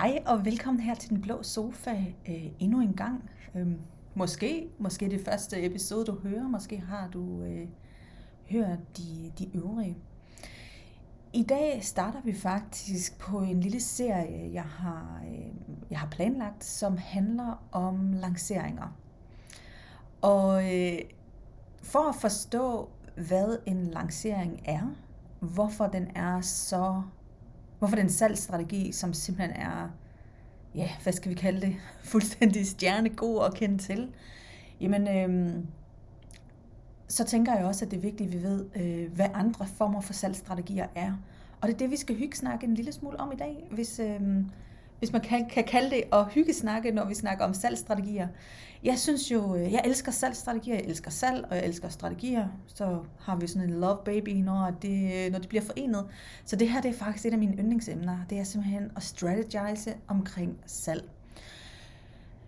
Hej og velkommen her til Den Blå Sofa øh, endnu en gang. Øhm, måske, måske det første episode du hører, måske har du øh, hørt de, de øvrige. I dag starter vi faktisk på en lille serie, jeg har, øh, jeg har planlagt, som handler om lanceringer. Og øh, for at forstå, hvad en lancering er, hvorfor den er så hvorfor den salgsstrategi, som simpelthen er, ja, hvad skal vi kalde det, fuldstændig stjernegod at kende til, jamen, øhm, så tænker jeg også, at det er vigtigt, at vi ved, øh, hvad andre former for salgsstrategier er. Og det er det, vi skal hygge snakke en lille smule om i dag, hvis, øhm, hvis man kan, kan kalde det at hygge snakke, når vi snakker om salgsstrategier. Jeg synes jo, øh, jeg elsker salgsstrategier, jeg elsker salg, og jeg elsker strategier. Så har vi sådan en love baby, når det, øh, når det bliver forenet. Så det her det er faktisk et af mine yndlingsemner. Det er simpelthen at strategize omkring salg.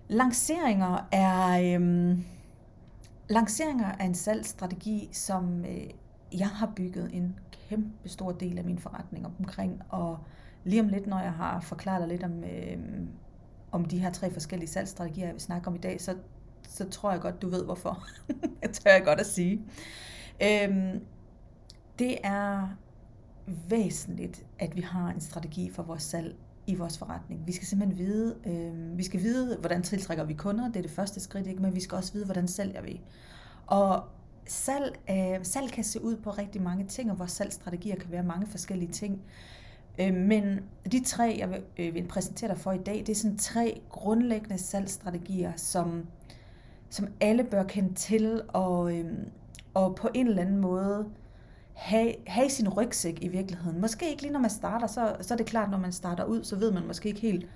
Lanceringer er, øhm, lanceringer er en salgsstrategi, som øh, jeg har bygget en kæmpe stor del af min forretning omkring, og Lige om lidt, når jeg har forklaret dig lidt om, øh, om de her tre forskellige salgsstrategier, jeg vil snakke om i dag, så, så tror jeg godt, du ved hvorfor. det tør jeg godt at sige. Øh, det er væsentligt, at vi har en strategi for vores salg i vores forretning. Vi skal simpelthen vide, øh, vi skal vide, hvordan tiltrækker vi kunder, det er det første skridt, ikke? men vi skal også vide, hvordan sælger vi. Og salg, øh, salg kan se ud på rigtig mange ting, og vores salgsstrategier kan være mange forskellige ting. Øh, men de tre, jeg vil, øh, vil præsentere dig for i dag, det er sådan tre grundlæggende salgsstrategier, som, som alle bør kende til og, øh, og på en eller anden måde have, have sin rygsæk i virkeligheden. Måske ikke lige når man starter, så, så er det klart, når man starter ud, så ved man måske ikke helt,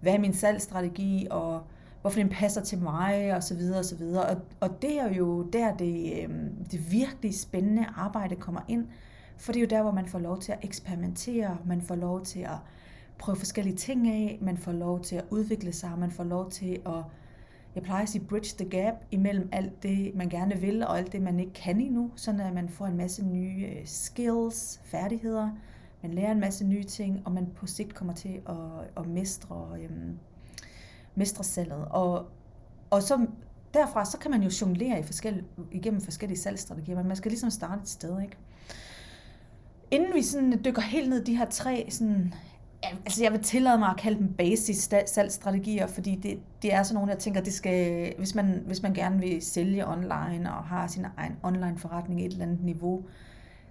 hvad er min salgsstrategi, og hvorfor den passer til mig, og så videre, og så videre. Og, og det er jo der, det, øh, det virkelig spændende arbejde kommer ind, for det er jo der, hvor man får lov til at eksperimentere, man får lov til at prøve forskellige ting af, man får lov til at udvikle sig, man får lov til at, jeg plejer at sige, bridge the gap imellem alt det, man gerne vil, og alt det, man ikke kan endnu, sådan at man får en masse nye øh, skills, færdigheder, man lærer en masse nye ting, og man på sigt kommer til at, at mestre, øhm, mestre salget. Og, og så derfra, så kan man jo jonglere i forskel, igennem forskellige salgsstrategier, men man skal ligesom starte et sted, ikke? Inden vi sådan dykker helt ned i de her tre, sådan, altså jeg vil tillade mig at kalde dem basis salgsstrategier, fordi det, det er sådan nogle, jeg tænker, det skal, hvis man, hvis man gerne vil sælge online og har sin egen online forretning i et eller andet niveau,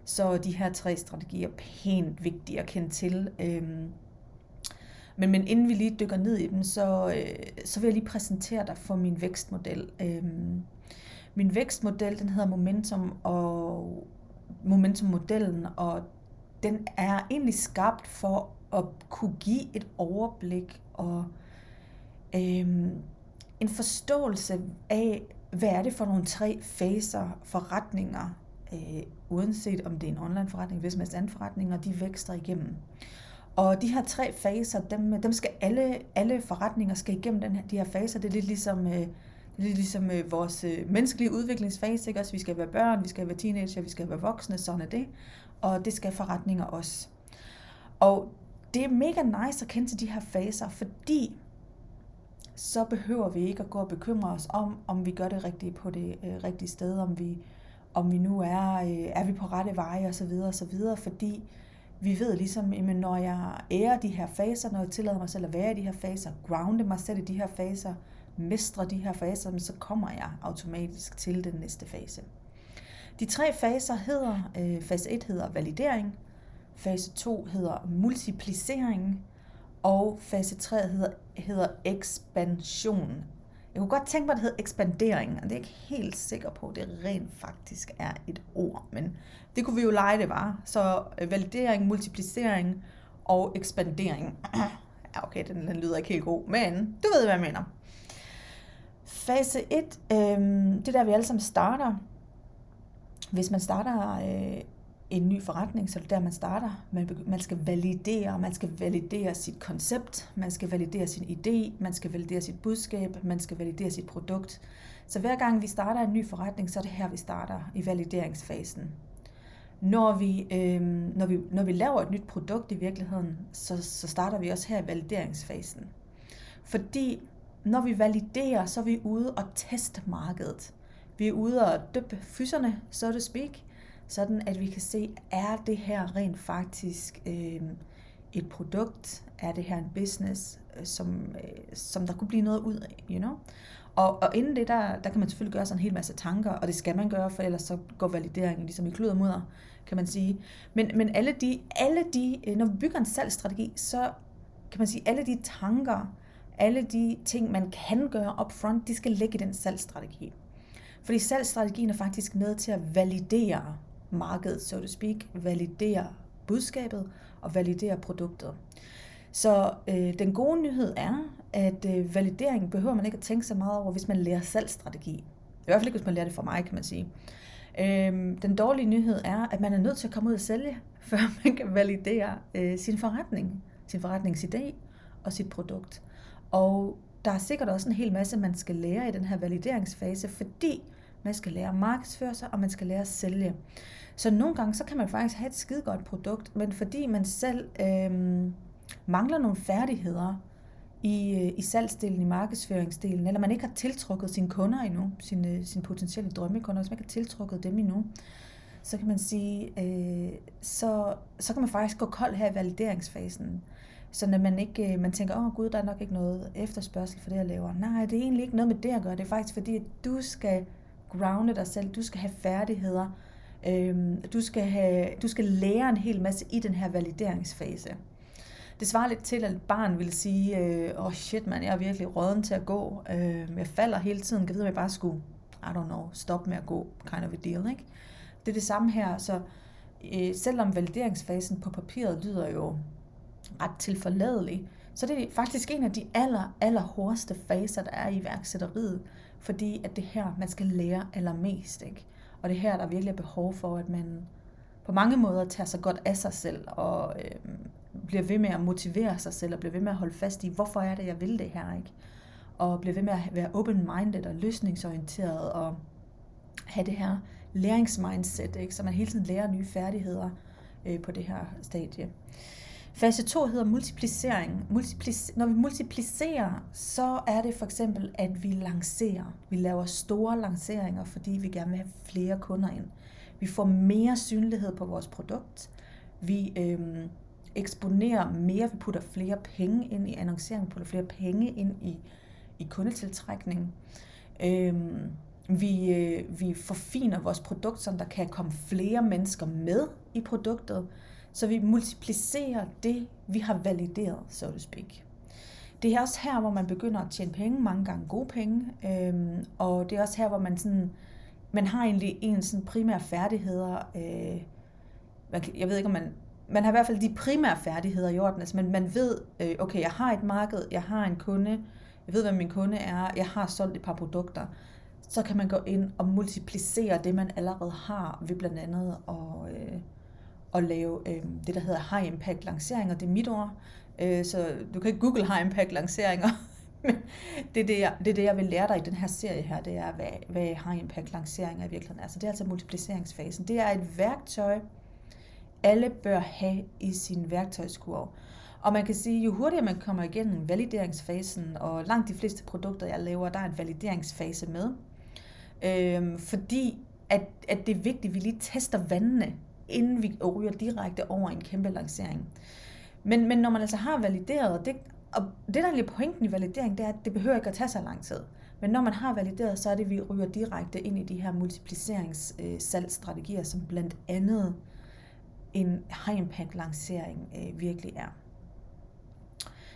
så er de her tre strategier pænt vigtige at kende til. Øhm, men, men inden vi lige dykker ned i dem, så, øh, så vil jeg lige præsentere dig for min vækstmodel. Øhm, min vækstmodel, den hedder Momentum, og momentummodellen, og den er egentlig skabt for at kunne give et overblik og øhm, en forståelse af, hvad er det for nogle tre faser, forretninger, øh, uanset om det er en online forretning, hvis man anden forretning, og de vækster igennem. Og de her tre faser, dem, dem skal alle, alle forretninger skal igennem den her, de her faser. Det er lidt ligesom øh, det er ligesom øh, vores øh, menneskelige udviklingsfase, ikke? også? Vi skal være børn, vi skal være teenager, vi skal være voksne, sådan er det. Og det skal forretninger også. Og det er mega nice at kende til de her faser, fordi så behøver vi ikke at gå og bekymre os om, om vi gør det rigtige på det øh, rigtige sted, om vi, om vi nu er, øh, er vi på rette veje osv. videre, fordi vi ved ligesom, at når jeg ærer de her faser, når jeg tillader mig selv at være i de her faser, grounde mig selv i de her faser, mestre de her faser, så kommer jeg automatisk til den næste fase. De tre faser hedder, øh, fase 1 hedder validering, fase 2 hedder multiplicering, og fase 3 hedder, hedder ekspansion. Jeg kunne godt tænke mig, at det hedder ekspandering, og det er jeg ikke helt sikker på, at det rent faktisk er et ord, men det kunne vi jo lege det var. Så øh, validering, multiplicering og ekspandering. Ja, okay, den, den lyder ikke helt god, men du ved, hvad jeg mener. Fase 1, øh, det der vi alle sammen starter. Hvis man starter øh, en ny forretning, så er det der, man starter. Man, man skal validere, man skal validere sit koncept, man skal validere sin idé, man skal validere sit budskab, man skal validere sit produkt. Så hver gang vi starter en ny forretning, så er det her, vi starter i valideringsfasen. Når vi, øh, når, vi, når vi laver et nyt produkt i virkeligheden, så, så starter vi også her i valideringsfasen. Fordi når vi validerer, så er vi ude og teste markedet. Vi er ude og døbe fyserne, so to speak, sådan at vi kan se, er det her rent faktisk øh, et produkt? Er det her en business, øh, som, øh, som der kunne blive noget ud af, you know? Og, og inden det, der, der kan man selvfølgelig gøre sig en hel masse tanker, og det skal man gøre, for ellers så går valideringen ligesom i klud mudder, kan man sige. Men, men alle de, alle de, øh, når vi bygger en salgsstrategi, så kan man sige, alle de tanker, alle de ting, man kan gøre up front, de skal ligge i den salgsstrategi. Fordi salgsstrategien er faktisk med til at validere markedet, so to speak, validere budskabet og validere produktet. Så øh, den gode nyhed er, at øh, validering behøver man ikke at tænke så meget over, hvis man lærer salgsstrategi. I hvert fald ikke, hvis man lærer det fra mig, kan man sige. Øh, den dårlige nyhed er, at man er nødt til at komme ud og sælge, før man kan validere øh, sin forretning, sin forretningsidé og sit produkt. Og der er sikkert også en hel masse, man skal lære i den her valideringsfase, fordi man skal lære at markedsføre sig, og man skal lære at sælge. Så nogle gange, så kan man faktisk have et skide godt produkt, men fordi man selv øh, mangler nogle færdigheder i, øh, i salgsdelen, i markedsføringsdelen, eller man ikke har tiltrukket sine kunder endnu, sine, sine potentielle drømmekunder, hvis man ikke har tiltrukket dem endnu, så kan man sige, øh, så, så kan man faktisk gå kold her i valideringsfasen. Så når man ikke, øh, man tænker, åh oh, gud, der er nok ikke noget efterspørgsel for det, jeg laver. Nej, det er egentlig ikke noget med det at gøre. Det er faktisk fordi, at du skal grounde dig selv, du skal have færdigheder, øhm, du, skal have, du skal lære en hel masse i den her valideringsfase. Det svarer lidt til, at et barn vil sige, øh, åh oh shit man, jeg er virkelig råden til at gå, øh, jeg falder hele tiden, kan vide, om jeg bare skulle, I don't know, stoppe med at gå, kind of a deal, ikke? Det er det samme her, så øh, selvom valideringsfasen på papiret lyder jo ret tilforladelig, så det er faktisk en af de aller, aller hårdeste faser, der er i iværksætteriet, fordi at det her, man skal lære allermest, ikke? Og det her, der virkelig er behov for, at man på mange måder tager sig godt af sig selv, og øh, bliver ved med at motivere sig selv, og bliver ved med at holde fast i, hvorfor er det, jeg vil det her, ikke? Og bliver ved med at være open-minded og løsningsorienteret, og have det her læringsmindset, ikke? så man hele tiden lærer nye færdigheder øh, på det her stadie. Fase 2 hedder multiplicering. Multiplic- når vi multiplicerer, så er det for eksempel, at vi lancerer. Vi laver store lanceringer, fordi vi gerne vil have flere kunder ind. Vi får mere synlighed på vores produkt. Vi øhm, eksponerer mere, vi putter flere penge ind i annoncering, putter flere penge ind i, i kundetiltrækning. Øhm, vi, øh, vi forfiner vores produkt, så der kan komme flere mennesker med i produktet. Så vi multiplicerer det, vi har valideret, så to speak. Det er også her, hvor man begynder at tjene penge, mange gange gode penge, øhm, og det er også her, hvor man sådan, man har egentlig en sådan primære færdigheder, øh, jeg ved ikke om man, man har i hvert fald de primære færdigheder i orden, altså man, man ved, øh, okay, jeg har et marked, jeg har en kunde, jeg ved, hvad min kunde er, jeg har solgt et par produkter, så kan man gå ind og multiplicere det, man allerede har, ved blandt andet og øh, at lave øh, det, der hedder high impact lanceringer. Det er mit ord, øh, så du kan ikke google high impact lanceringer. Det er det, jeg, det er det, jeg vil lære dig i den her serie her, det er, hvad, hvad high impact lanceringer i virkeligheden er. Så det er altså multipliceringsfasen. Det er et værktøj, alle bør have i sin værktøjskurve. Og man kan sige, jo hurtigere man kommer igennem valideringsfasen, og langt de fleste produkter, jeg laver, der er en valideringsfase med. Øhm, fordi at, at det er vigtigt, at vi lige tester vandene inden vi oh, ryger direkte over en kæmpe lancering. Men, men når man altså har valideret, det, og det der er lidt pointen i validering, det er, at det behøver ikke at tage så lang tid. Men når man har valideret, så er det, at vi ryger direkte ind i de her multipliceringssalgsstrategier, øh, som blandt andet en high impact lancering øh, virkelig er.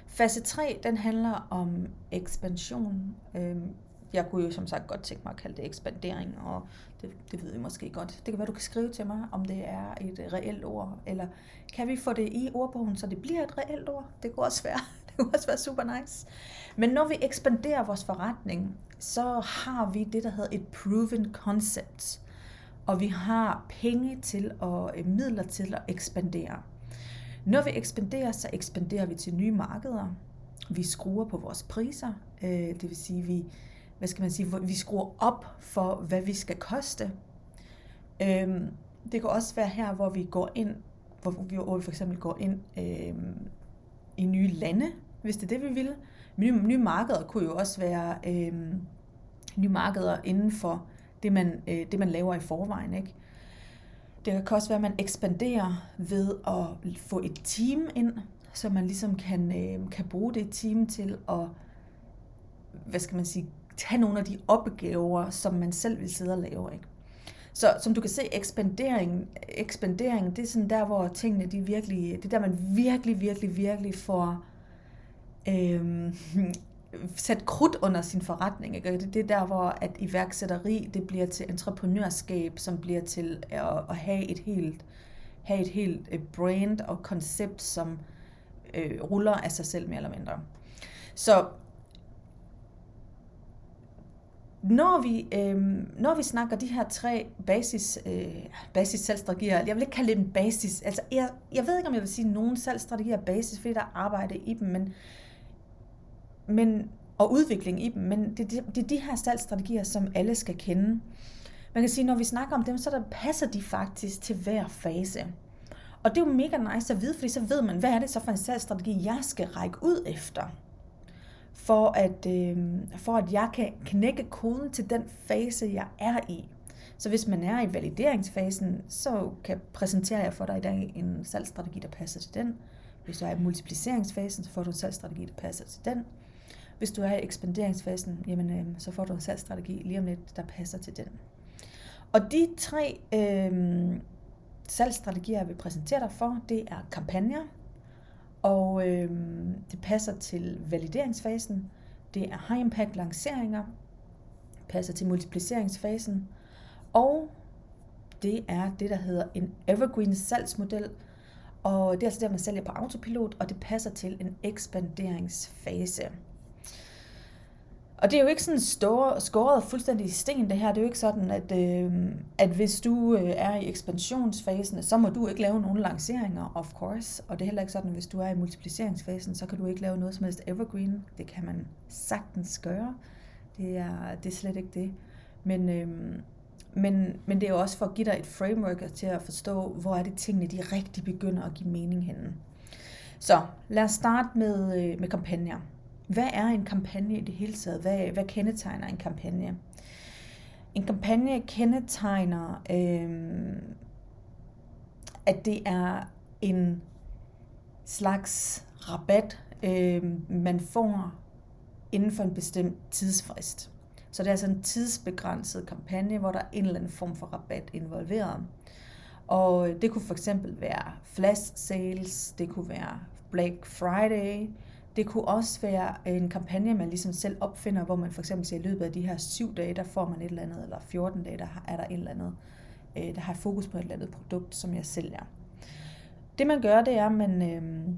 Fase 3, den handler om ekspansion. Øhm, jeg kunne jo som sagt godt tænke mig at kalde det ekspandering, og det, det ved I måske godt. Det kan være, du kan skrive til mig, om det er et reelt ord, eller kan vi få det i ordbogen, så det bliver et reelt ord? Det kunne også være, det kunne også være super nice. Men når vi ekspanderer vores forretning, så har vi det, der hedder et proven concept, og vi har penge til og øh, midler til at ekspandere. Når vi ekspanderer, så ekspanderer vi til nye markeder. Vi skruer på vores priser, øh, det vil sige, vi hvad skal man sige, vi skruer op for, hvad vi skal koste. Øhm, det kan også være her, hvor vi går ind, hvor vi, hvor vi for eksempel går ind øhm, i nye lande, hvis det er det, vi vil. Nye, nye markeder kunne jo også være øhm, nye markeder inden for det, man, øh, det, man laver i forvejen. Ikke? Det kan også være, at man ekspanderer ved at få et team ind, så man ligesom kan, øh, kan bruge det team til at, hvad skal man sige, tage nogle af de opgaver, som man selv vil sidde og lave. Ikke? Så som du kan se, ekspandering, ekspandering, det er sådan der, hvor tingene, de virkelig, det er der, man virkelig, virkelig, virkelig får øh, sat krudt under sin forretning. Ikke? Det, det er der, hvor at iværksætteri, det bliver til entreprenørskab, som bliver til at, at have et helt, have et helt øh, brand og koncept, som øh, ruller af sig selv mere eller mindre. Så når vi, øh, når vi snakker de her tre basis, øh, basis salgsstrategier, jeg vil ikke kalde dem basis, altså jeg, jeg ved ikke, om jeg vil sige, at nogen salgsstrategier er basis, fordi der er arbejde i dem, men, men, og udvikling i dem, men det, det, det er de her salgsstrategier, som alle skal kende. Man kan sige, når vi snakker om dem, så der passer de faktisk til hver fase. Og det er jo mega nice at vide, fordi så ved man, hvad er det så for en salgsstrategi, jeg skal række ud efter for at, øh, for at jeg kan knække koden til den fase, jeg er i. Så hvis man er i valideringsfasen, så kan præsentere jeg for dig i dag en salgsstrategi, der passer til den. Hvis du er i multipliceringsfasen, så får du en salgsstrategi, der passer til den. Hvis du er i ekspanderingsfasen, jamen, øh, så får du en salgsstrategi lige om lidt, der passer til den. Og de tre øh, salgsstrategier, jeg vil præsentere dig for, det er kampagner, og øh, det passer til valideringsfasen. Det er high impact lanceringer. Passer til multipliceringsfasen. Og det er det, der hedder en evergreen salgsmodel. Og det er altså der, man sælger på autopilot, og det passer til en ekspanderingsfase. Og det er jo ikke sådan store, skåret fuldstændig i sten, det her. Det er jo ikke sådan, at, øh, at hvis du øh, er i ekspansionsfasen, så må du ikke lave nogen lanceringer, of course. Og det er heller ikke sådan, at hvis du er i multipliceringsfasen, så kan du ikke lave noget som helst evergreen. Det kan man sagtens gøre. Det er, det er slet ikke det. Men, øh, men, men det er jo også for at give dig et framework til at forstå, hvor er det tingene, de rigtig begynder at give mening henne. Så lad os starte med, øh, med kampagner. Hvad er en kampagne i det hele taget? Hvad, hvad kendetegner en kampagne? En kampagne kendetegner, øh, at det er en slags rabat, øh, man får inden for en bestemt tidsfrist. Så det er altså en tidsbegrænset kampagne, hvor der er en eller anden form for rabat involveret. Og det kunne for eksempel være flash sales, det kunne være Black Friday, det kunne også være en kampagne, man ligesom selv opfinder, hvor man for eksempel siger, at i løbet af de her syv dage, der får man et eller andet, eller 14 dage, der er der et eller andet, øh, der har fokus på et eller andet produkt, som jeg sælger. Det man gør, det er, at man, øh,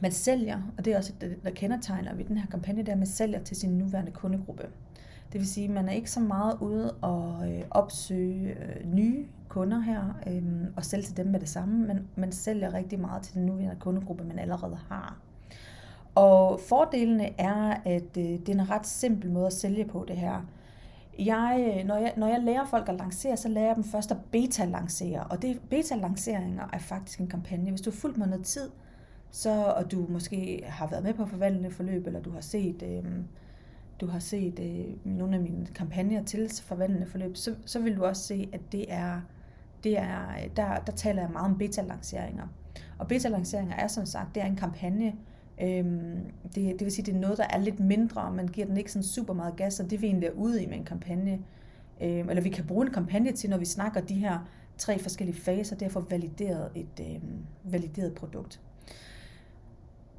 man sælger, og det er også det, der kendetegner ved den her kampagne, det er, at man sælger til sin nuværende kundegruppe. Det vil sige, at man er ikke så meget ude og øh, opsøge øh, nye kunder her øh, og sælge til dem med det samme, men man sælger rigtig meget til den nuværende kundegruppe, man allerede har. Og fordelene er, at øh, det er en ret simpel måde at sælge på det her. Jeg, øh, når, jeg, når jeg lærer folk at lancere, så lærer jeg dem først at beta-lancere. Og det, beta-lanceringer er faktisk en kampagne. Hvis du har fulgt mig noget tid, så, og du måske har været med på forvandlende forløb, eller du har set, øh, du har set øh, nogle af mine kampagner til forvandlende forløb, så, så vil du også se, at det er, det er der, der taler jeg meget om beta-lanceringer. Og beta-lanceringer er som sagt, det er en kampagne, Øhm, det, det vil sige, det er noget, der er lidt mindre, og man giver den ikke sådan super meget gas, og det vi egentlig er ude i med en kampagne. Øhm, eller vi kan bruge en kampagne til, når vi snakker de her tre forskellige faser, derfor valideret et øhm, valideret produkt.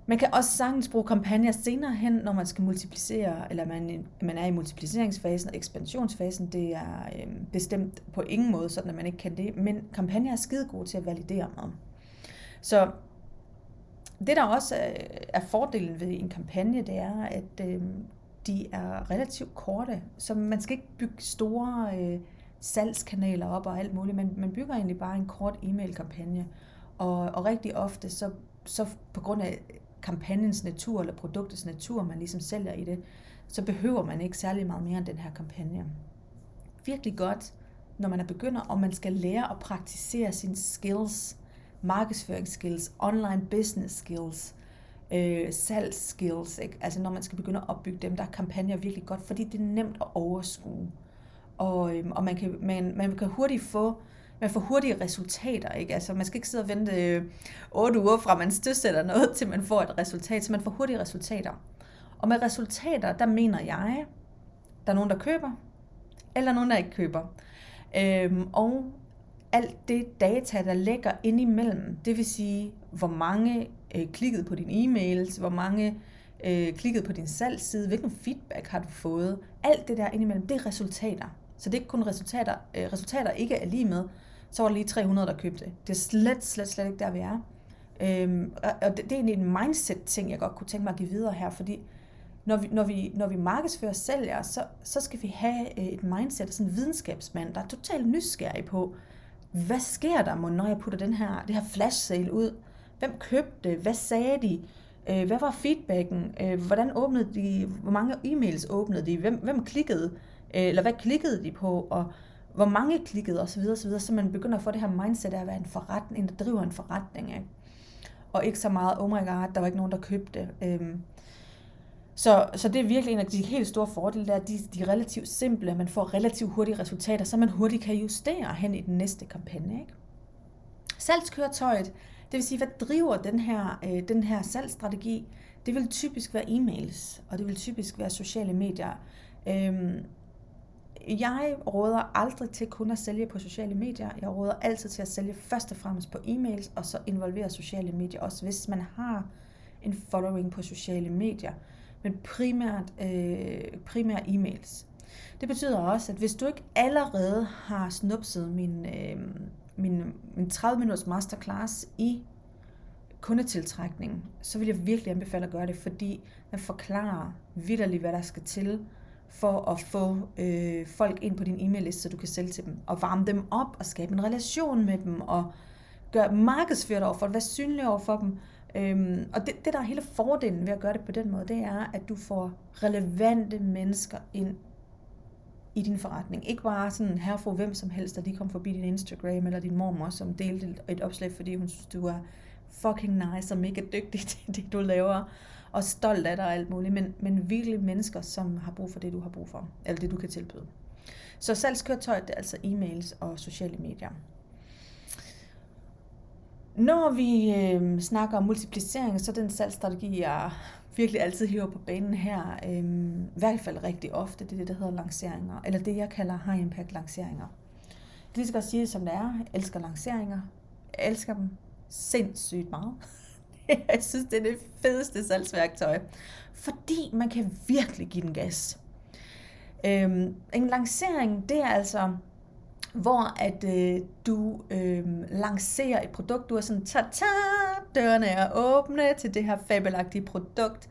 Man kan også sagtens bruge kampagner senere hen, når man skal multiplicere, eller man, man er i multipliceringsfasen og ekspansionsfasen. Det er øhm, bestemt på ingen måde sådan, at man ikke kan det, men kampagner er skide gode til at validere med. Så det, der også er fordelen ved en kampagne, det er, at øh, de er relativt korte, så man skal ikke bygge store øh, salgskanaler op og alt muligt. Man, man bygger egentlig bare en kort e-mail-kampagne, og, og rigtig ofte, så, så på grund af kampagnens natur, eller produktets natur, man ligesom sælger i det, så behøver man ikke særlig meget mere end den her kampagne. Virkelig godt når man er begynder, og man skal lære at praktisere sine skills, markedsføringsskills, online business skills, øh, salgsskills, ikke? altså når man skal begynde at opbygge dem, der er kampagner virkelig godt, fordi det er nemt at overskue. Og, øhm, og man, kan, man, man kan hurtigt få man får hurtige resultater. Ikke? Altså, man skal ikke sidde og vente øh, otte 8 uger fra, man stødsætter noget, til man får et resultat. Så man får hurtige resultater. Og med resultater, der mener jeg, der er nogen, der køber, eller nogen, der ikke køber. Øhm, og alt det data, der ligger indimellem. det vil sige, hvor mange øh, klikkede på din e-mails, hvor mange øh, klikkede på din salgsside, hvilken feedback har du fået, alt det der indimellem, det er resultater. Så det er ikke kun resultater, øh, resultater ikke er lige med, så var der lige 300, der købte. Det er slet, slet, slet ikke der, vi er. Øhm, og det, det er egentlig en mindset-ting, jeg godt kunne tænke mig at give videre her, fordi når vi, når vi, når vi markedsfører sælger, så, så skal vi have øh, et mindset, sådan en videnskabsmand, der er totalt nysgerrig på, hvad sker der, når jeg putter den her, det her flash sale ud? Hvem købte? Hvad sagde de? Øh, hvad var feedbacken? Øh, hvordan åbnede de? Hvor mange e-mails åbnede de? Hvem, hvem klikkede? Øh, eller hvad klikkede de på? Og hvor mange klikkede Og så videre, Så videre. Så man begynder at få det her mindset af at være en forretning, der driver en forretning. Ikke? Og ikke så meget, oh my god, der var ikke nogen, der købte. Øhm, så, så det er virkelig en af de helt store fordele, der er, de, de er relativt simple, man får relativt hurtige resultater, så man hurtigt kan justere hen i den næste kampagne. Ikke? Salgskøretøjet, det vil sige, hvad driver den her, øh, den her salgsstrategi? Det vil typisk være e-mails, og det vil typisk være sociale medier. Øhm, jeg råder aldrig til kun at sælge på sociale medier. Jeg råder altid til at sælge først og fremmest på e-mails, og så involvere sociale medier også, hvis man har en following på sociale medier. Men primært, øh, primært e-mails. Det betyder også, at hvis du ikke allerede har snupset min, øh, min, min 30 minutters masterclass i kundetiltrækning, så vil jeg virkelig anbefale at gøre det, fordi den forklarer vidderligt, hvad der skal til for at få øh, folk ind på din e-mail-liste, så du kan sælge til dem, og varme dem op, og skabe en relation med dem, og gøre markedsført over for dem, være synlig over for dem. Øhm, og det, det, der er hele fordelen ved at gøre det på den måde, det er, at du får relevante mennesker ind i din forretning. Ikke bare sådan her for hvem som helst, der lige kom forbi din Instagram, eller din mormor, som delte et opslag, fordi hun synes, du er fucking nice og mega dygtig til det, du laver og stolt af dig og alt muligt, men, men virkelig mennesker, som har brug for det, du har brug for, eller det, du kan tilbyde. Så salgskøretøjet, det er altså e-mails og sociale medier. Når vi øh, snakker om multiplicering, så er den salgsstrategi, jeg virkelig altid hiver på banen her, øh, i hvert fald rigtig ofte, det er det, der hedder lanceringer, eller det, jeg kalder high impact lanceringer. Jeg skal sige det, som det er. Jeg elsker lanceringer. Jeg elsker dem sindssygt meget. jeg synes, det er det fedeste salgsværktøj. Fordi man kan virkelig give den gas. Øhm, en lancering, det er altså, hvor at øh, du øh, lancerer et produkt, du er sådan, ta-ta, dørene er åbne til det her fabelagtige produkt.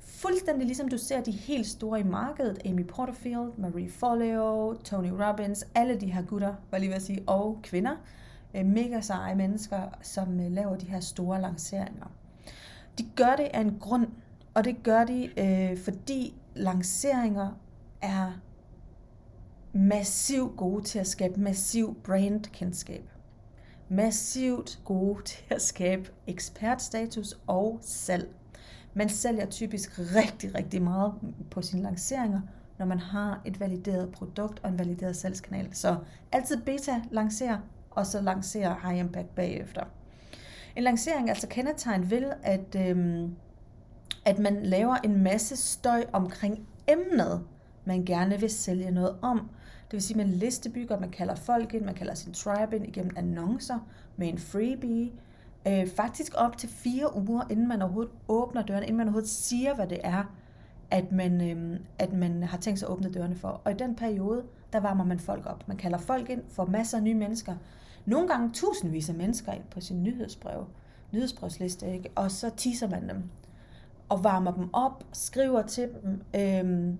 Fuldstændig ligesom du ser de helt store i markedet, Amy Porterfield, Marie Forleo, Tony Robbins, alle de her gutter, var lige ved at sige, og kvinder, Øh, mega seje mennesker, som øh, laver de her store lanceringer. De gør det af en grund, og det gør de, øh, fordi lanceringer er massivt gode til at skabe massiv brandkendskab. Massivt gode til at skabe ekspertstatus og salg. Man sælger typisk rigtig, rigtig meget på sine lanceringer, når man har et valideret produkt og en valideret salgskanal. Så altid beta lancere og så lancere High Impact bagefter. En lancering er altså kendetegn ved, at, øhm, at man laver en masse støj omkring emnet, man gerne vil sælge noget om. Det vil sige, at man listebygger, man kalder folk ind, man kalder sin tribe ind igennem annoncer med en freebie. Øh, faktisk op til fire uger, inden man overhovedet åbner døren, inden man overhovedet siger, hvad det er, at man, øh, at man har tænkt sig at åbne dørene for. Og i den periode, der varmer man folk op. Man kalder folk ind, får masser af nye mennesker, nogle gange tusindvis af mennesker ind på sin nyhedsbrev, nyhedsbrevsliste, ikke? og så teaser man dem og varmer dem op, skriver til dem. øh,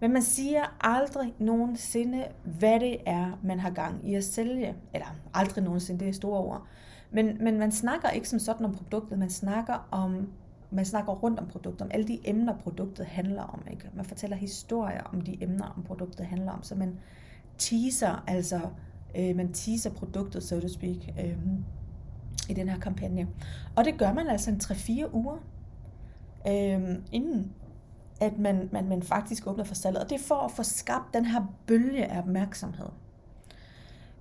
men man siger aldrig nogensinde, hvad det er, man har gang i at sælge. Eller aldrig nogensinde, det er store ord. Men, men man snakker ikke som sådan om produktet, man snakker om man snakker rundt om produktet, om alle de emner, produktet handler om. Ikke? Man fortæller historier om de emner, om produktet handler om. Så man teaser altså Øh, man teaser produktet, so to speak, øh, i den her kampagne. Og det gør man altså en 3-4 uger, øh, inden at man, man, man faktisk åbner for salget. Og det er for at få skabt den her bølge af opmærksomhed.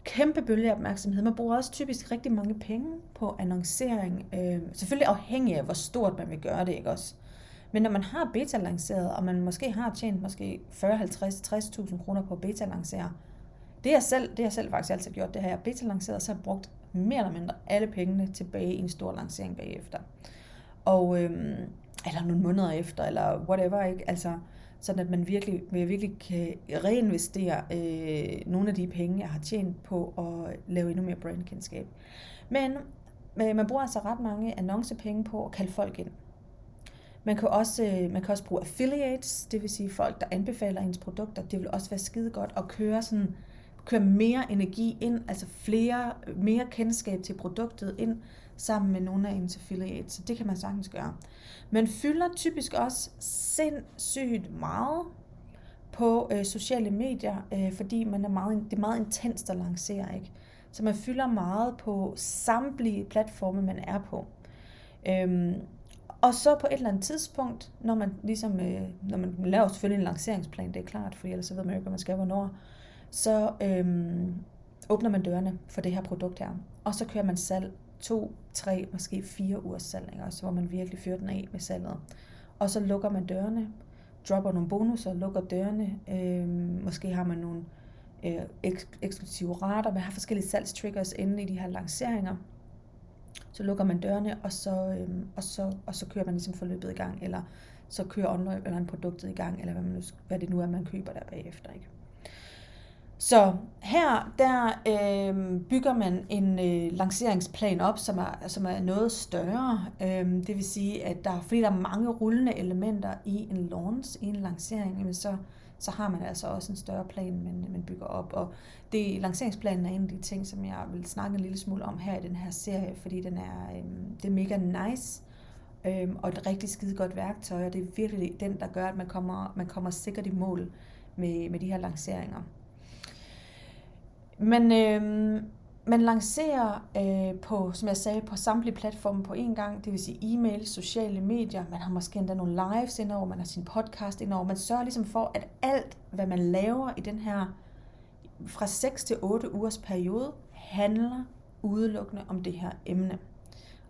Kæmpe bølge af opmærksomhed. Man bruger også typisk rigtig mange penge på annoncering. Øh, selvfølgelig afhængig af, hvor stort man vil gøre det, ikke også? Men når man har beta-lanceret, og man måske har tjent måske 40, 50, 60.000 kroner på at beta-lancere, det har selv, det har selv faktisk altid gjort, det har jeg beta-lanceret, så har jeg brugt mere eller mindre alle pengene tilbage i en stor lancering bagefter. Og, øhm, eller nogle måneder efter, eller whatever, ikke? Altså, sådan at man virkelig, virkelig kan reinvestere øh, nogle af de penge, jeg har tjent på at lave endnu mere brandkendskab. Men øh, man bruger altså ret mange annoncepenge på at kalde folk ind. Man kan, også, øh, man kan også bruge affiliates, det vil sige folk, der anbefaler ens produkter. Det vil også være skide godt at køre, sådan, køre mere energi ind, altså flere, mere kendskab til produktet ind, sammen med nogle af ens affiliates. Så det kan man sagtens gøre. Men fylder typisk også sindssygt meget på øh, sociale medier, øh, fordi man er meget, det er meget intenst at lancere. Ikke? Så man fylder meget på samtlige platforme, man er på. Øhm, og så på et eller andet tidspunkt, når man ligesom, øh, når man laver selvfølgelig en lanceringsplan, det er klart, for ellers så ved man jo ikke, hvad man skal hvornår, så øhm, åbner man dørene for det her produkt her. Og så kører man salg to, tre, måske fire ugers salg, så Også, hvor man virkelig fyrer den af med salget. Og så lukker man dørene, dropper nogle bonusser, lukker dørene. øh, måske har man nogle øh, ek- eksklusive rater, man har forskellige salgstriggers inde i de her lanceringer så lukker man dørene, og så, øh, og så, og så kører man ligesom forløbet i gang, eller så kører online eller en produktet i gang, eller hvad, man nu, hvad det nu er, man køber der bagefter. Ikke? Så her der øh, bygger man en øh, lanceringsplan op, som er, som er noget større. Øh, det vil sige, at der, fordi der er mange rullende elementer i en launch, i en lancering, jamen så, så har man altså også en større plan, man, man bygger op. Og det, lanceringsplanen er en af de ting, som jeg vil snakke en lille smule om her i den her serie, fordi den er, øh, det er mega nice, øh, og et rigtig skide godt værktøj, og det er virkelig den, der gør, at man kommer, man kommer sikkert i mål med, med de her lanceringer. Men øh, man lancerer øh, på, som jeg sagde, på samtlige platforme på én gang, det vil sige e-mail, sociale medier, man har måske endda nogle lives indover, man har sin podcast indover, man sørger ligesom for, at alt, hvad man laver i den her fra 6 til 8 ugers periode, handler udelukkende om det her emne.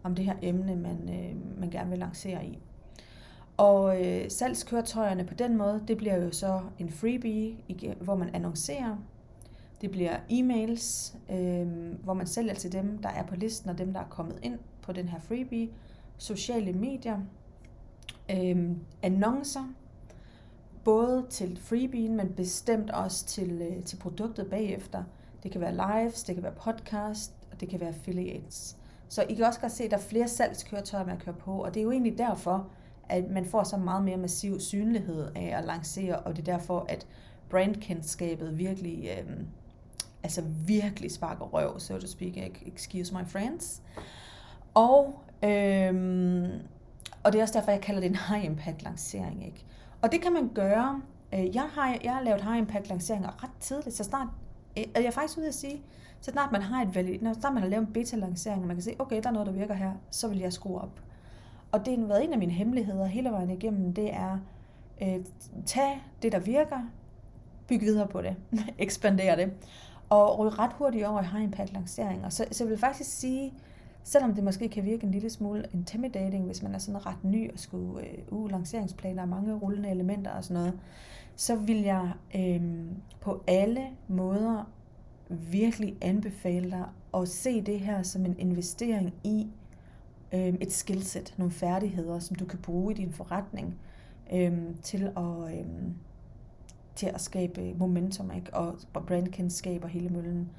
Om det her emne, man, øh, man gerne vil lancere i. Og øh, salgskøretøjerne på den måde, det bliver jo så en freebie, hvor man annoncerer det bliver e-mails, øh, hvor man sælger til dem, der er på listen, og dem, der er kommet ind på den her freebie. Sociale medier, øh, annoncer, både til freebien, men bestemt også til, øh, til produktet bagefter. Det kan være lives, det kan være podcast, og det kan være affiliates. Så I kan også godt se, at der er flere salgskøretøjer, man kører på, og det er jo egentlig derfor, at man får så meget mere massiv synlighed af at lancere, og det er derfor, at brandkendskabet virkelig øh, altså virkelig sparker røv, so to speak, excuse my friends. Og, øhm, og det er også derfor, jeg kalder det en high impact lancering. Ikke? Og det kan man gøre. Øh, jeg har, jeg har lavet high impact lanceringer ret tidligt, så snart, øh, jeg er faktisk ude at sige, så snart man har et valid, når snart man har lavet en beta-lancering, og man kan se, okay, der er noget, der virker her, så vil jeg skrue op. Og det har været en af mine hemmeligheder hele vejen igennem, det er, øh, tag det, der virker, byg videre på det, ekspandere det og ryge ret hurtigt over i high impact lanceringer. Så, så jeg vil faktisk sige, selvom det måske kan virke en lille smule intimidating, hvis man er sådan ret ny og skulle uh, uge lanceringsplaner og mange rullende elementer og sådan noget, så vil jeg øh, på alle måder virkelig anbefale dig at se det her som en investering i øh, et skillset, nogle færdigheder, som du kan bruge i din forretning øh, til at, øh, til at skabe momentum ikke? og brandkendskab og hele møllen.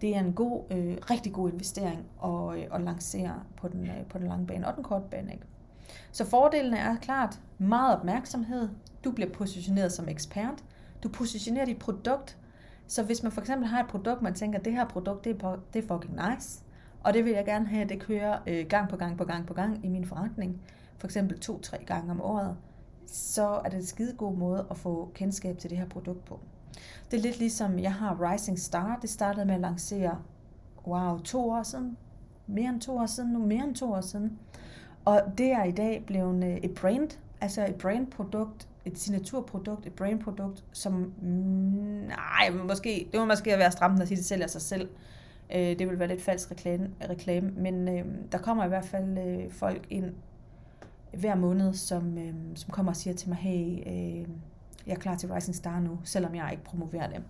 Det er en god, øh, rigtig god investering at, øh, at lancere på den, øh, på den lange bane og den korte bane. Ikke? Så fordelene er klart meget opmærksomhed. Du bliver positioneret som ekspert. Du positionerer dit produkt. Så hvis man for eksempel har et produkt, man tænker, det her produkt, det er, det er fucking nice, og det vil jeg gerne have, at det kører øh, gang på gang på gang på gang i min forretning, for eksempel to-tre gange om året, så er det en skide god måde at få kendskab til det her produkt på. Det er lidt ligesom, jeg har Rising Star. Det startede med at lancere, wow, to år siden. Mere end to år siden nu. Mere end to år siden. Og det er i dag blevet øh, et brand, altså et brandprodukt, et signaturprodukt, et brandprodukt, som, mm, nej, måske, det må måske være stramt at sige, det sælger sig selv. Øh, det vil være lidt falsk reklame, reklame men øh, der kommer i hvert fald øh, folk ind hver måned, som, øh, som kommer og siger til mig, hey, øh, jeg er klar til Rising Star nu, selvom jeg ikke promoverer det.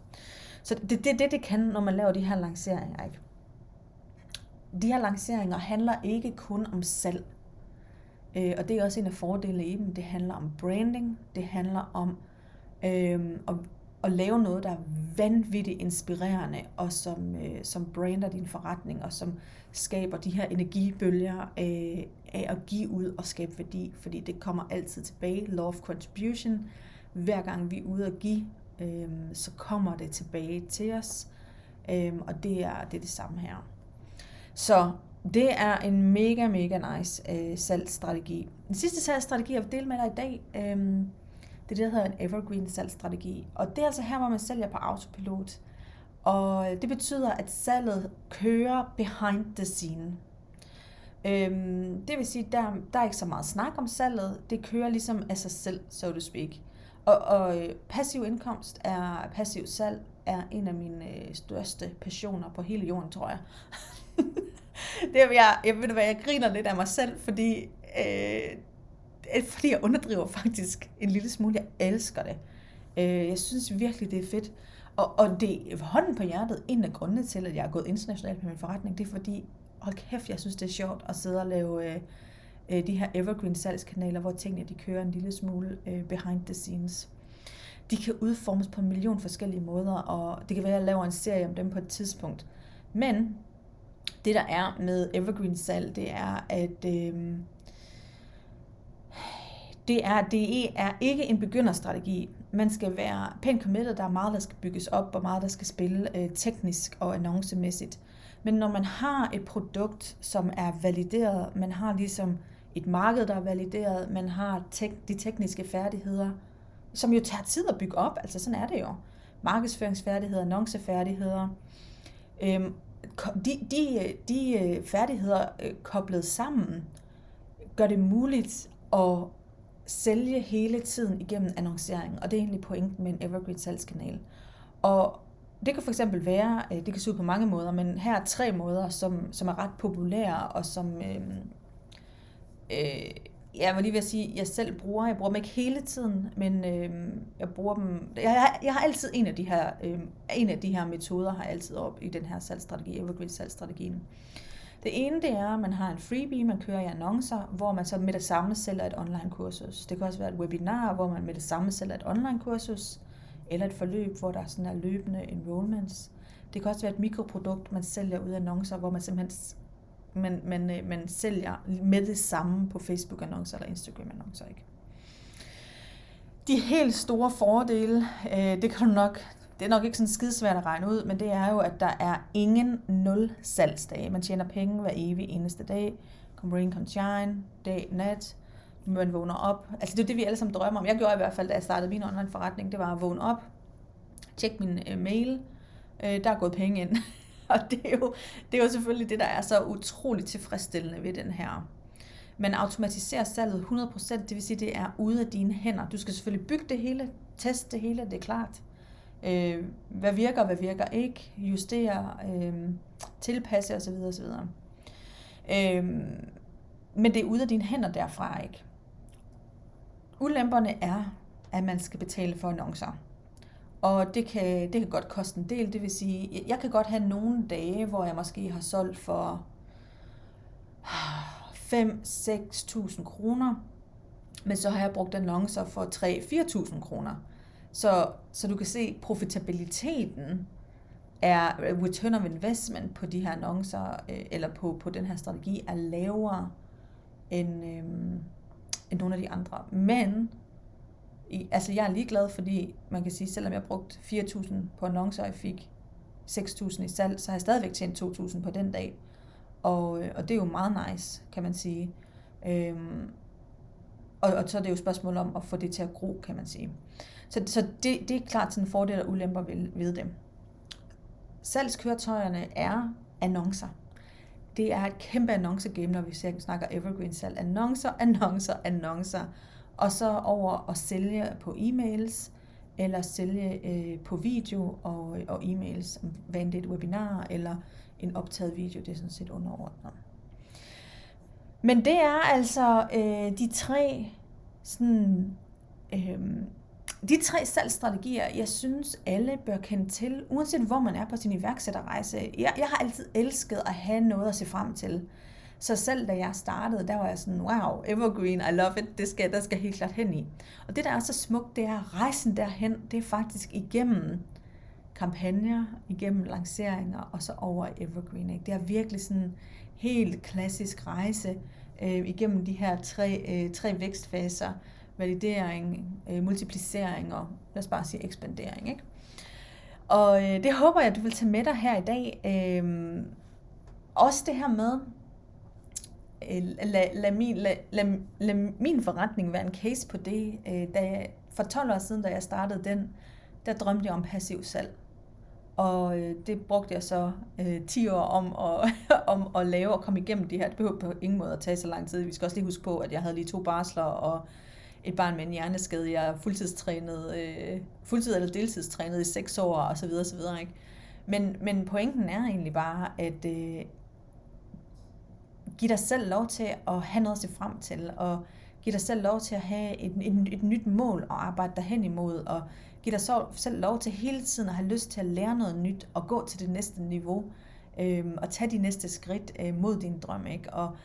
Så det er det, det, det kan, når man laver de her lanceringer. Ikke? De her lanceringer handler ikke kun om salg. Øh, og det er også en af fordelene i dem. Det handler om branding. Det handler om øh, at, at lave noget, der er vanvittigt inspirerende, og som, øh, som brander din forretning, og som skaber de her energibølger øh, af at give ud og skabe værdi. Fordi det kommer altid tilbage. Law of contribution hver gang vi er ude at give, øh, så kommer det tilbage til os. Øh, og det er, det er det samme her. Så det er en mega, mega nice øh, salgsstrategi. Den sidste salgsstrategi, jeg vil dele med dig i dag, øh, det er det, der hedder en evergreen salgsstrategi. Og det er altså her, hvor man sælger på autopilot. Og det betyder, at salget kører behind the scene. Øhm, det vil sige, der, der er ikke så meget snak om salget. Det kører ligesom af sig selv, so to speak. Og, og øh, passiv indkomst er passiv salg er en af mine øh, største passioner på hele jorden, tror jeg. det er, jeg, jeg ved hvad, jeg griner lidt af mig selv, fordi, øh, Øh, fordi jeg underdriver faktisk en lille smule. Jeg elsker det. Øh, jeg synes virkelig, det er fedt. Og, og det er hånden på hjertet, en af grundene til, at jeg er gået internationalt med min forretning, det er fordi, hold kæft, jeg synes, det er sjovt at sidde og lave øh, øh de her evergreen salgskanaler, hvor tingene de kører en lille smule øh, behind the scenes. De kan udformes på en million forskellige måder, og det kan være, at jeg laver en serie om dem på et tidspunkt. Men det, der er med evergreen salg, det er, at øh, det er, det er ikke en begynderstrategi. Man skal være pænt committed, der er meget, der skal bygges op, og meget, der skal spille øh, teknisk og annoncemæssigt. Men når man har et produkt, som er valideret, man har ligesom et marked, der er valideret, man har tek- de tekniske færdigheder, som jo tager tid at bygge op, altså sådan er det jo. Markedsføringsfærdigheder, annoncefærdigheder. Øhm, de, de, de øh, færdigheder øh, koblet sammen, gør det muligt at sælge hele tiden igennem annoncering, og det er egentlig pointen med en evergreen salgskanal. Og det kan for eksempel være, øh, det kan se ud på mange måder, men her er tre måder, som, som er ret populære, og som øh, øh, jeg var lige ved at sige, jeg selv bruger. Jeg bruger dem ikke hele tiden, men øh, jeg bruger dem. Jeg, har, jeg har altid en af de her, øh, en af de her metoder har jeg altid op i den her salgsstrategi, evergreen salgsstrategien. Det ene det er, at man har en freebie, man kører i annoncer, hvor man så med det samme sælger et online kursus. Det kan også være et webinar, hvor man med det samme sælger et online kursus, eller et forløb, hvor der sådan er løbende enrollments. Det kan også være et mikroprodukt, man sælger ud af annoncer, hvor man simpelthen man, man, øh, man sælger med det samme på Facebook-annoncer eller Instagram-annoncer. Ikke? De helt store fordele, øh, det kan du nok, det er nok ikke sådan skidesvært at regne ud, men det er jo, at der er ingen nul salgsdage. Man tjener penge hver evig eneste dag. Come rain, come shine, dag, nat. Man vågner op. Altså det er det, vi alle sammen drømmer om. Jeg gjorde i hvert fald, da jeg startede min online forretning, det var at vågne op, tjekke min øh, mail, øh, der er gået penge ind. Og det er, jo, det er jo selvfølgelig det, der er så utroligt tilfredsstillende ved den her. Man automatiserer salget 100%, det vil sige, det er ude af dine hænder. Du skal selvfølgelig bygge det hele, teste det hele, det er klart. Øh, hvad virker, hvad virker ikke, justere, øh, tilpasse osv. osv. Øh, men det er ude af dine hænder derfra, ikke? Ulemperne er, at man skal betale for annoncer. Og det kan, det kan godt koste en del. Det vil sige, jeg kan godt have nogle dage, hvor jeg måske har solgt for 5-6.000 kroner, men så har jeg brugt annoncer for 3-4.000 kroner. Så, så du kan se, profitabiliteten er øh, return of investment på de her annoncer, øh, eller på, på den her strategi, er lavere end, øhm, end nogle af de andre. Men i, altså jeg er ligeglad, fordi man kan sige, selvom jeg brugt 4.000 på annoncer, og jeg fik 6.000 i salg, så har jeg stadigvæk tjent 2.000 på den dag. Og, øh, og det er jo meget nice, kan man sige. Øhm, og, og så er det jo et spørgsmål om at få det til at gro, kan man sige. Så, så det, det er klart sådan fordele og ulemper ved, ved dem. Salgskøretøjerne er annoncer. Det er et kæmpe annoncegame, når vi snakker evergreen salg. Annoncer, annoncer, annoncer. Og så over at sælge på e-mails, eller sælge øh, på video og, og e-mails, hvad end det er et webinar eller en optaget video, det er sådan set underordnet. Men det er altså øh, de tre sådan, øh, de tre salgsstrategier, jeg synes, alle bør kende til, uanset hvor man er på sin iværksætterrejse. Jeg, jeg har altid elsket at have noget at se frem til. Så selv da jeg startede, der var jeg sådan, wow, evergreen, I love it, det skal, der skal helt klart hen i. Og det, der er så smukt, det er rejsen derhen, det er faktisk igennem kampagner, igennem lanceringer og så over evergreen. Ikke? Det er virkelig sådan helt klassisk rejse øh, igennem de her tre, øh, tre vækstfaser, validering, øh, multiplicering og lad os bare sige ekspandering. Ikke? Og øh, det håber jeg, du vil tage med dig her i dag. Øh, også det her med, øh, lad, lad, min, lad, lad, lad min forretning være en case på det. Øh, da jeg, for 12 år siden, da jeg startede den, der drømte jeg om passiv salg. Og øh, det brugte jeg så øh, 10 år om at, om at lave og komme igennem det her. Det behøver på ingen måde at tage så lang tid. Vi skal også lige huske på, at jeg havde lige to barsler og et barn med en hjerneskade. Jeg er fuldtidstrænet, øh, fuldtid- eller deltidstrænet i 6 år og så videre, så videre. Ikke? Men, men pointen er egentlig bare, at øh, give dig selv lov til at have noget at se frem til, og give dig selv lov til at have et, et, et nyt mål at arbejde derhen imod, og Giv dig selv lov til hele tiden at have lyst til at lære noget nyt, og gå til det næste niveau, øh, og tage de næste skridt øh, mod din drøm. Ikke? Og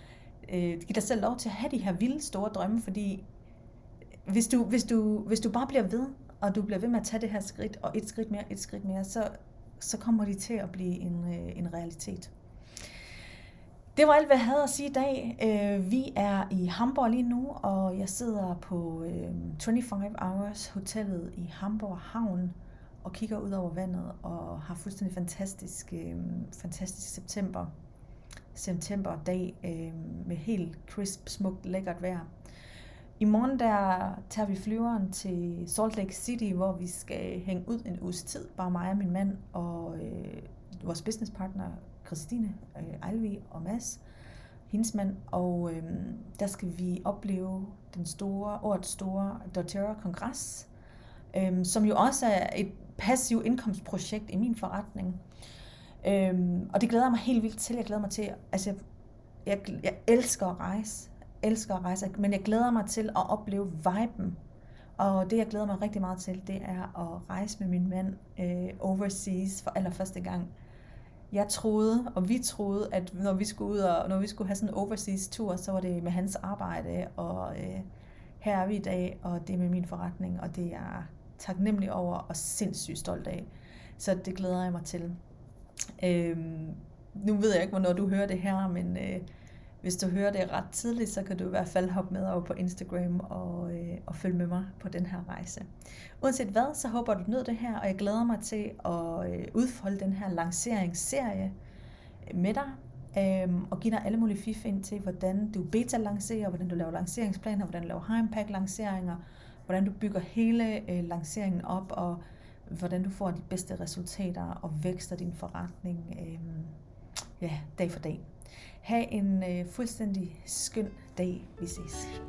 øh, giv dig selv lov til at have de her vilde store drømme, fordi hvis du, hvis, du, hvis du bare bliver ved, og du bliver ved med at tage det her skridt, og et skridt mere, et skridt mere, så, så kommer de til at blive en, øh, en realitet. Det var alt, hvad jeg havde at sige i dag. Øh, vi er i Hamburg lige nu, og jeg sidder på øh, 25 Hours Hotellet i Hamburg Havn og kigger ud over vandet og har fuldstændig fantastisk, øh, fantastisk september September septemberdag øh, med helt crisp, smukt, lækkert vejr. I morgen der tager vi flyveren til Salt Lake City, hvor vi skal hænge ud en uges tid. Bare mig og min mand og øh, vores businesspartner Christine øh, Alvi og Mads, hendes mand. Og øh, der skal vi opleve den store, årets store doTERRA-kongres, øh, som jo også er et passiv indkomstprojekt i min forretning. Øh, og det glæder jeg mig helt vildt til. Jeg glæder mig til, altså jeg, jeg elsker at rejse elsker at rejse, men jeg glæder mig til at opleve viben. Og det, jeg glæder mig rigtig meget til, det er at rejse med min mand øh, overseas for allerførste gang. Jeg troede, og vi troede, at når vi skulle ud og når vi skulle have sådan en overseas tur, så var det med hans arbejde, og øh, her er vi i dag, og det er med min forretning, og det er jeg taknemmelig over og sindssygt stolt af. Så det glæder jeg mig til. Øh, nu ved jeg ikke, hvornår du hører det her, men øh, hvis du hører det ret tidligt, så kan du i hvert fald hoppe med over på Instagram og, øh, og følge med mig på den her rejse. Uanset hvad, så håber du nød det her, og jeg glæder mig til at øh, udfolde den her lanceringsserie øh, med dig, øh, og give dig alle mulige fif ind til, hvordan du beta-lancerer, hvordan du laver lanceringsplaner, hvordan du laver high impact lanceringer, hvordan du bygger hele øh, lanceringen op, og hvordan du får de bedste resultater og vækster din forretning øh, ja, dag for dag. Ha' en øh, fuldstændig skøn dag. Vi ses.